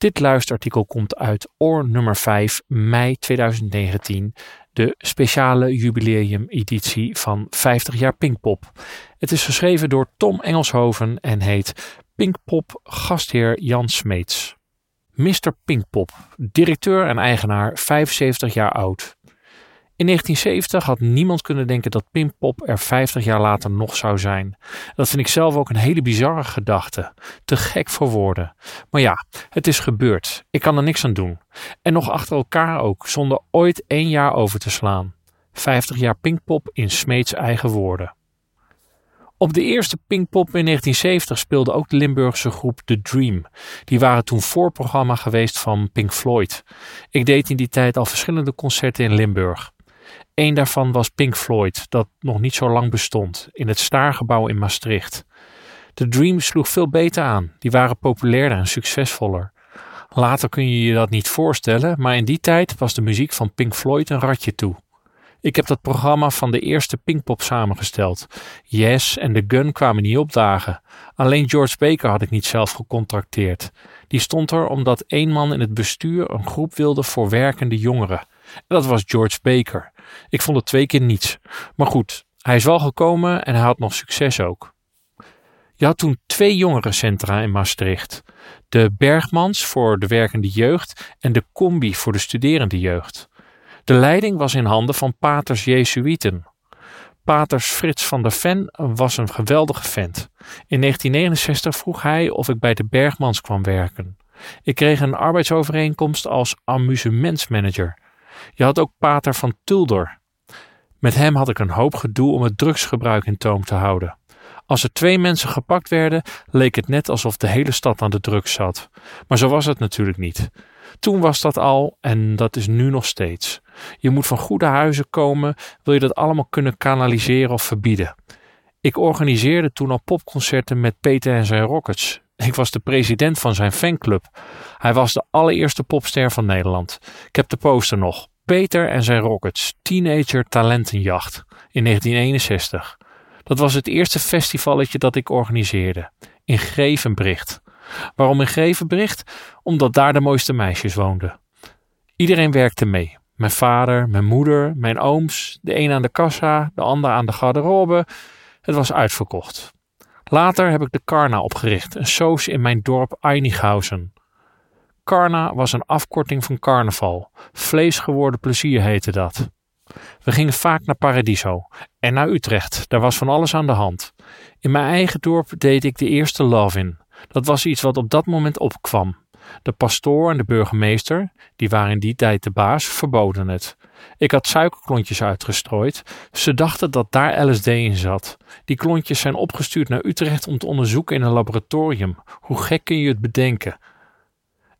Dit luisterartikel komt uit oor nummer 5, mei 2019, de speciale jubileumeditie van 50 jaar Pinkpop. Het is geschreven door Tom Engelshoven en heet Pinkpop gastheer Jan Smeets. Mr. Pinkpop, directeur en eigenaar, 75 jaar oud. In 1970 had niemand kunnen denken dat Pinkpop er 50 jaar later nog zou zijn. Dat vind ik zelf ook een hele bizarre gedachte. Te gek voor woorden. Maar ja, het is gebeurd. Ik kan er niks aan doen. En nog achter elkaar ook, zonder ooit één jaar over te slaan. 50 jaar Pinkpop in Smeets eigen woorden. Op de eerste Pinkpop in 1970 speelde ook de Limburgse groep The Dream. Die waren toen voorprogramma geweest van Pink Floyd. Ik deed in die tijd al verschillende concerten in Limburg. Eén daarvan was Pink Floyd, dat nog niet zo lang bestond, in het Staargebouw in Maastricht. The Dream sloeg veel beter aan, die waren populairder en succesvoller. Later kun je je dat niet voorstellen, maar in die tijd was de muziek van Pink Floyd een ratje toe. Ik heb dat programma van de eerste Pinkpop samengesteld. Yes en The Gun kwamen niet opdagen. Alleen George Baker had ik niet zelf gecontracteerd. Die stond er omdat één man in het bestuur een groep wilde voor werkende jongeren. En dat was George Baker. Ik vond het twee keer niets. Maar goed, hij is wel gekomen en hij had nog succes ook. Je had toen twee jongerencentra in Maastricht. De Bergmans voor de werkende jeugd en de Combi voor de studerende jeugd. De leiding was in handen van paters Jesuiten. Paters Frits van der Ven was een geweldige vent. In 1969 vroeg hij of ik bij de Bergmans kwam werken. Ik kreeg een arbeidsovereenkomst als amusementsmanager. Je had ook pater van Tulder. Met hem had ik een hoop gedoe om het drugsgebruik in toom te houden. Als er twee mensen gepakt werden, leek het net alsof de hele stad aan de drugs zat. Maar zo was het natuurlijk niet. Toen was dat al en dat is nu nog steeds. Je moet van goede huizen komen, wil je dat allemaal kunnen kanaliseren of verbieden. Ik organiseerde toen al popconcerten met Peter en zijn Rockets. Ik was de president van zijn fanclub. Hij was de allereerste popster van Nederland. Ik heb de poster nog. Peter en zijn Rockets, Teenager Talentenjacht in 1961. Dat was het eerste festivalletje dat ik organiseerde. In Grevenbricht. Waarom in Grevenbricht? Omdat daar de mooiste meisjes woonden. Iedereen werkte mee. Mijn vader, mijn moeder, mijn ooms, de een aan de kassa, de ander aan de garderobe. Het was uitverkocht. Later heb ik de Karna opgericht, een soos in mijn dorp Einighausen. Karna was een afkorting van carnaval. Vlees geworden plezier heette dat. We gingen vaak naar Paradiso en naar Utrecht. Daar was van alles aan de hand. In mijn eigen dorp deed ik de eerste love in. Dat was iets wat op dat moment opkwam. De pastoor en de burgemeester, die waren in die tijd de baas, verboden het. Ik had suikerklontjes uitgestrooid. Ze dachten dat daar LSD in zat. Die klontjes zijn opgestuurd naar Utrecht om te onderzoeken in een laboratorium. Hoe gek kun je het bedenken?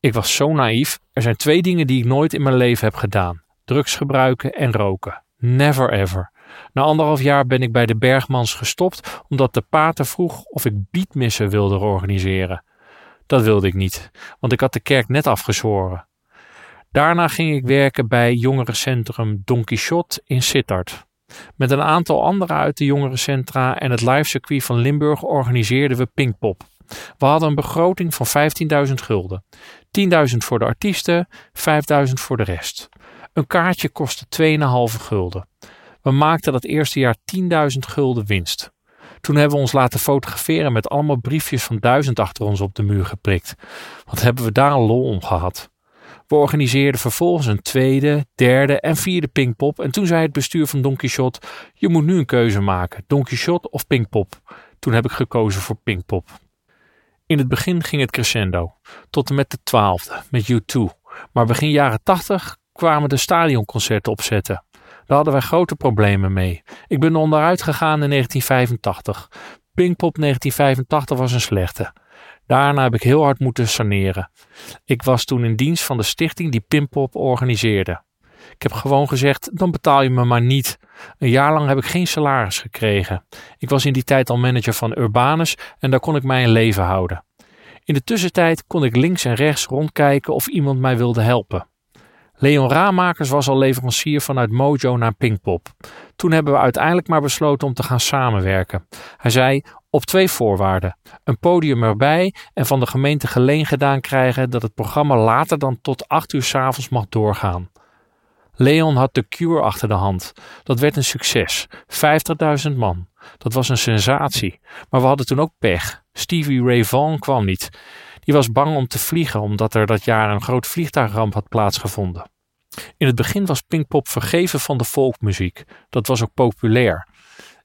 Ik was zo naïef. Er zijn twee dingen die ik nooit in mijn leven heb gedaan: drugs gebruiken en roken. Never ever. Na anderhalf jaar ben ik bij de Bergmans gestopt omdat de pater vroeg of ik biedmissen wilde organiseren. Dat wilde ik niet, want ik had de kerk net afgezworen. Daarna ging ik werken bij jongerencentrum Don Quixote in Sittard. Met een aantal anderen uit de jongerencentra en het livecircuit van Limburg organiseerden we Pinkpop. We hadden een begroting van 15.000 gulden. 10.000 voor de artiesten, 5.000 voor de rest. Een kaartje kostte 2,5 gulden. We maakten dat eerste jaar 10.000 gulden winst. Toen hebben we ons laten fotograferen met allemaal briefjes van duizend achter ons op de muur geprikt. Wat hebben we daar een lol om gehad. We organiseerden vervolgens een tweede, derde en vierde Pinkpop. En toen zei het bestuur van Don Quixote: Je moet nu een keuze maken: Don Quixote of Pinkpop. Toen heb ik gekozen voor Pinkpop. In het begin ging het crescendo, tot en met de twaalfde, met U2. Maar begin jaren tachtig kwamen de stadionconcerten opzetten. Daar hadden wij grote problemen mee. Ik ben onderuit gegaan in 1985. Pinkpop 1985 was een slechte. Daarna heb ik heel hard moeten saneren. Ik was toen in dienst van de stichting die Pinkpop organiseerde. Ik heb gewoon gezegd: dan betaal je me maar niet. Een jaar lang heb ik geen salaris gekregen. Ik was in die tijd al manager van Urbanus en daar kon ik mij een leven houden. In de tussentijd kon ik links en rechts rondkijken of iemand mij wilde helpen. Leon Raamakers was al leverancier vanuit Mojo naar Pinkpop. Toen hebben we uiteindelijk maar besloten om te gaan samenwerken. Hij zei op twee voorwaarden: een podium erbij en van de gemeente geleen gedaan krijgen dat het programma later dan tot 8 uur 's avonds mag doorgaan. Leon had de Cure achter de hand. Dat werd een succes. 50.000 man. Dat was een sensatie. Maar we hadden toen ook pech. Stevie Ray Vaughan kwam niet. Die was bang om te vliegen omdat er dat jaar een groot vliegtuigramp had plaatsgevonden. In het begin was Pinkpop vergeven van de folkmuziek. Dat was ook populair.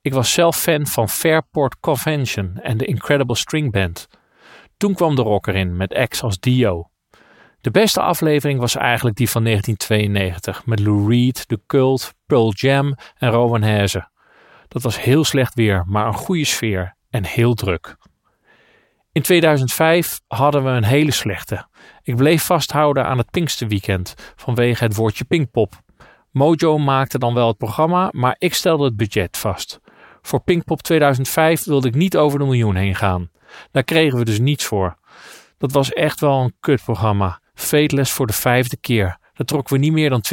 Ik was zelf fan van Fairport Convention en de Incredible String Band. Toen kwam de rocker in met acts als Dio. De beste aflevering was eigenlijk die van 1992 met Lou Reed, The Cult, Pearl Jam en Rowan Haze. Dat was heel slecht weer, maar een goede sfeer en heel druk. In 2005 hadden we een hele slechte. Ik bleef vasthouden aan het Pinksterweekend vanwege het woordje Pinkpop. Mojo maakte dan wel het programma, maar ik stelde het budget vast. Voor Pinkpop 2005 wilde ik niet over de miljoen heen gaan. Daar kregen we dus niets voor. Dat was echt wel een kutprogramma. Fateless voor de vijfde keer. Daar trokken we niet meer dan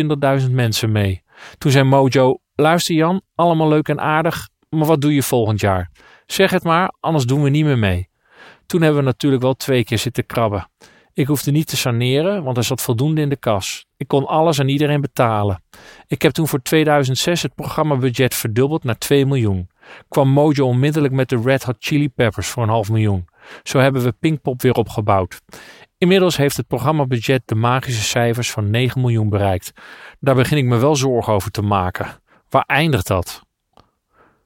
20.000 mensen mee. Toen zei Mojo: Luister Jan, allemaal leuk en aardig, maar wat doe je volgend jaar? Zeg het maar, anders doen we niet meer mee. Toen hebben we natuurlijk wel twee keer zitten krabben. Ik hoefde niet te saneren, want er zat voldoende in de kas. Ik kon alles aan iedereen betalen. Ik heb toen voor 2006 het programmabudget verdubbeld naar 2 miljoen. Kwam Mojo onmiddellijk met de Red Hot Chili Peppers voor een half miljoen. Zo hebben we Pinkpop weer opgebouwd. Inmiddels heeft het programmabudget de magische cijfers van 9 miljoen bereikt. Daar begin ik me wel zorgen over te maken. Waar eindigt dat?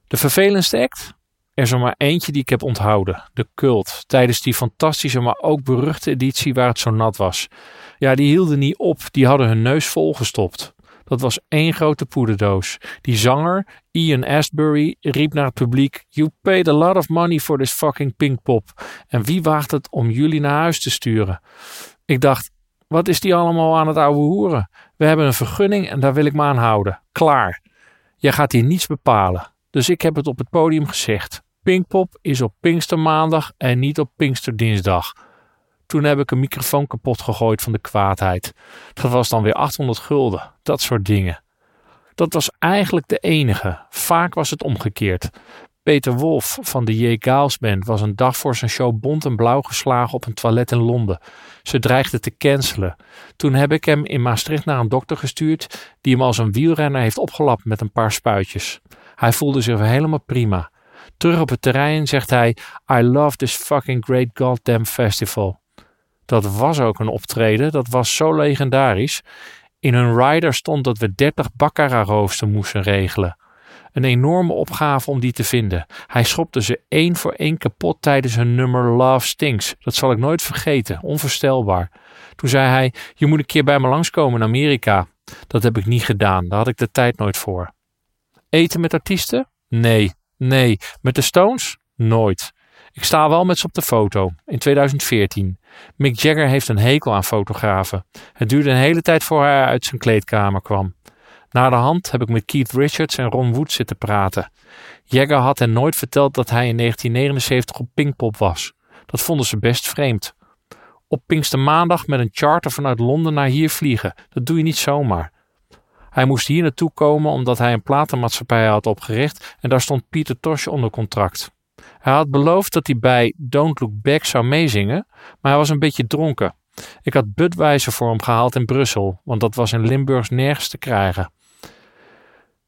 De vervelendste act? Er is er maar eentje die ik heb onthouden: de Cult. Tijdens die fantastische, maar ook beruchte editie waar het zo nat was. Ja, die hielden niet op, die hadden hun neus volgestopt. Dat was één grote poederdoos. Die zanger, Ian Astbury, riep naar het publiek: You paid a lot of money for this fucking Pinkpop. En wie waagt het om jullie naar huis te sturen? Ik dacht: Wat is die allemaal aan het ouwe hoeren? We hebben een vergunning en daar wil ik me aan houden. Klaar. Jij gaat hier niets bepalen. Dus ik heb het op het podium gezegd. Pinkpop is op Pinkstermaandag en niet op Pinksterdinsdag. Toen heb ik een microfoon kapot gegooid van de kwaadheid. Dat was dan weer 800 gulden. Dat soort dingen. Dat was eigenlijk de enige. Vaak was het omgekeerd. Peter Wolf van de J. Gaals Band was een dag voor zijn show bont en blauw geslagen op een toilet in Londen. Ze dreigde te cancelen. Toen heb ik hem in Maastricht naar een dokter gestuurd die hem als een wielrenner heeft opgelapt met een paar spuitjes. Hij voelde zich helemaal prima. Terug op het terrein zegt hij: I love this fucking great goddamn festival. Dat was ook een optreden, dat was zo legendarisch. In hun rider stond dat we 30 baccarat-roosters moesten regelen. Een enorme opgave om die te vinden. Hij schopte ze één voor één kapot tijdens hun nummer Love Stinks. Dat zal ik nooit vergeten, onvoorstelbaar. Toen zei hij: Je moet een keer bij me langskomen in Amerika. Dat heb ik niet gedaan, daar had ik de tijd nooit voor. Eten met artiesten? Nee, nee. Met de Stones? Nooit. Ik sta wel met ze op de foto, in 2014. Mick Jagger heeft een hekel aan fotografen. Het duurde een hele tijd voor hij uit zijn kleedkamer kwam. Na de hand heb ik met Keith Richards en Ron Wood zitten praten. Jagger had hen nooit verteld dat hij in 1979 op Pinkpop was. Dat vonden ze best vreemd. Op Pinkstermaandag met een charter vanuit Londen naar hier vliegen. Dat doe je niet zomaar. Hij moest hier naartoe komen omdat hij een platenmaatschappij had opgericht en daar stond Pieter Tosh onder contract. Hij had beloofd dat hij bij Don't Look Back zou meezingen, maar hij was een beetje dronken. Ik had Budweiser voor hem gehaald in Brussel, want dat was in Limburgs nergens te krijgen.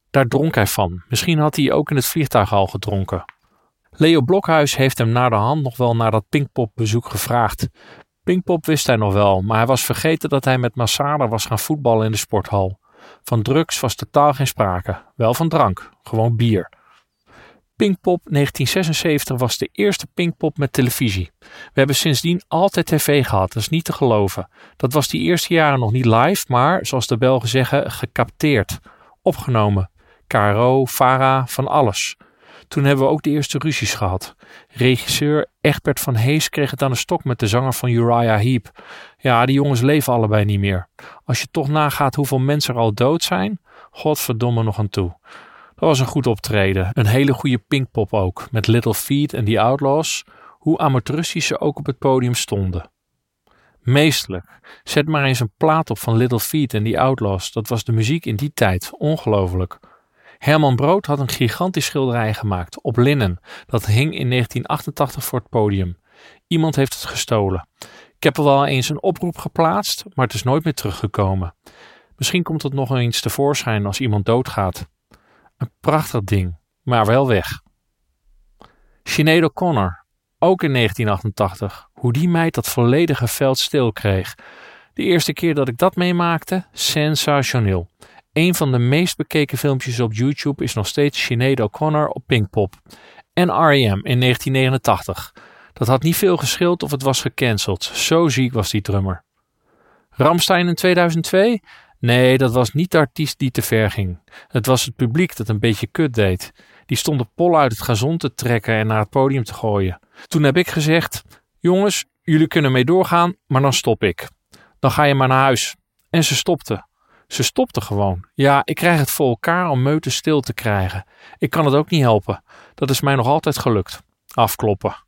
Daar dronk hij van. Misschien had hij ook in het vliegtuig al gedronken. Leo Blokhuis heeft hem naar de hand nog wel naar dat Pinkpop-bezoek gevraagd. Pinkpop wist hij nog wel, maar hij was vergeten dat hij met Massada was gaan voetballen in de sporthal. Van drugs was totaal geen sprake, wel van drank, gewoon bier. Pinkpop 1976 was de eerste Pinkpop met televisie. We hebben sindsdien altijd tv gehad, dat is niet te geloven. Dat was die eerste jaren nog niet live, maar zoals de Belgen zeggen, gecapteerd, opgenomen. KRO, Vara, van alles. Toen hebben we ook de eerste ruzies gehad. Regisseur Egbert van Hees kreeg het aan de stok met de zanger van Uriah Heep. Ja, die jongens leven allebei niet meer. Als je toch nagaat hoeveel mensen er al dood zijn, godverdomme nog aan toe. Dat was een goed optreden. Een hele goede pinkpop ook, met Little Feet en The Outlaws, hoe amateuristisch ze ook op het podium stonden. Meestelijk. Zet maar eens een plaat op van Little Feat en The Outlaws. Dat was de muziek in die tijd. Ongelooflijk. Herman Brood had een gigantisch schilderij gemaakt op linnen. Dat hing in 1988 voor het podium. Iemand heeft het gestolen. Ik heb er wel eens een oproep geplaatst, maar het is nooit meer teruggekomen. Misschien komt het nog eens tevoorschijn als iemand doodgaat. Een prachtig ding, maar wel weg. Sinead O'Connor, ook in 1988. Hoe die meid dat volledige veld stil kreeg. De eerste keer dat ik dat meemaakte, sensationeel. Een van de meest bekeken filmpjes op YouTube is nog steeds Sinead O'Connor op Pinkpop. En R.E.M. in 1989. Dat had niet veel geschild of het was gecanceld. Zo ziek was die drummer. Ramstein in 2002? Nee, dat was niet de artiest die te ver ging. Het was het publiek dat een beetje kut deed. Die stonden pol uit het gazon te trekken en naar het podium te gooien. Toen heb ik gezegd: Jongens, jullie kunnen mee doorgaan, maar dan stop ik. Dan ga je maar naar huis. En ze stopte. Ze stopte gewoon. Ja, ik krijg het voor elkaar om meuten stil te krijgen. Ik kan het ook niet helpen. Dat is mij nog altijd gelukt. Afkloppen.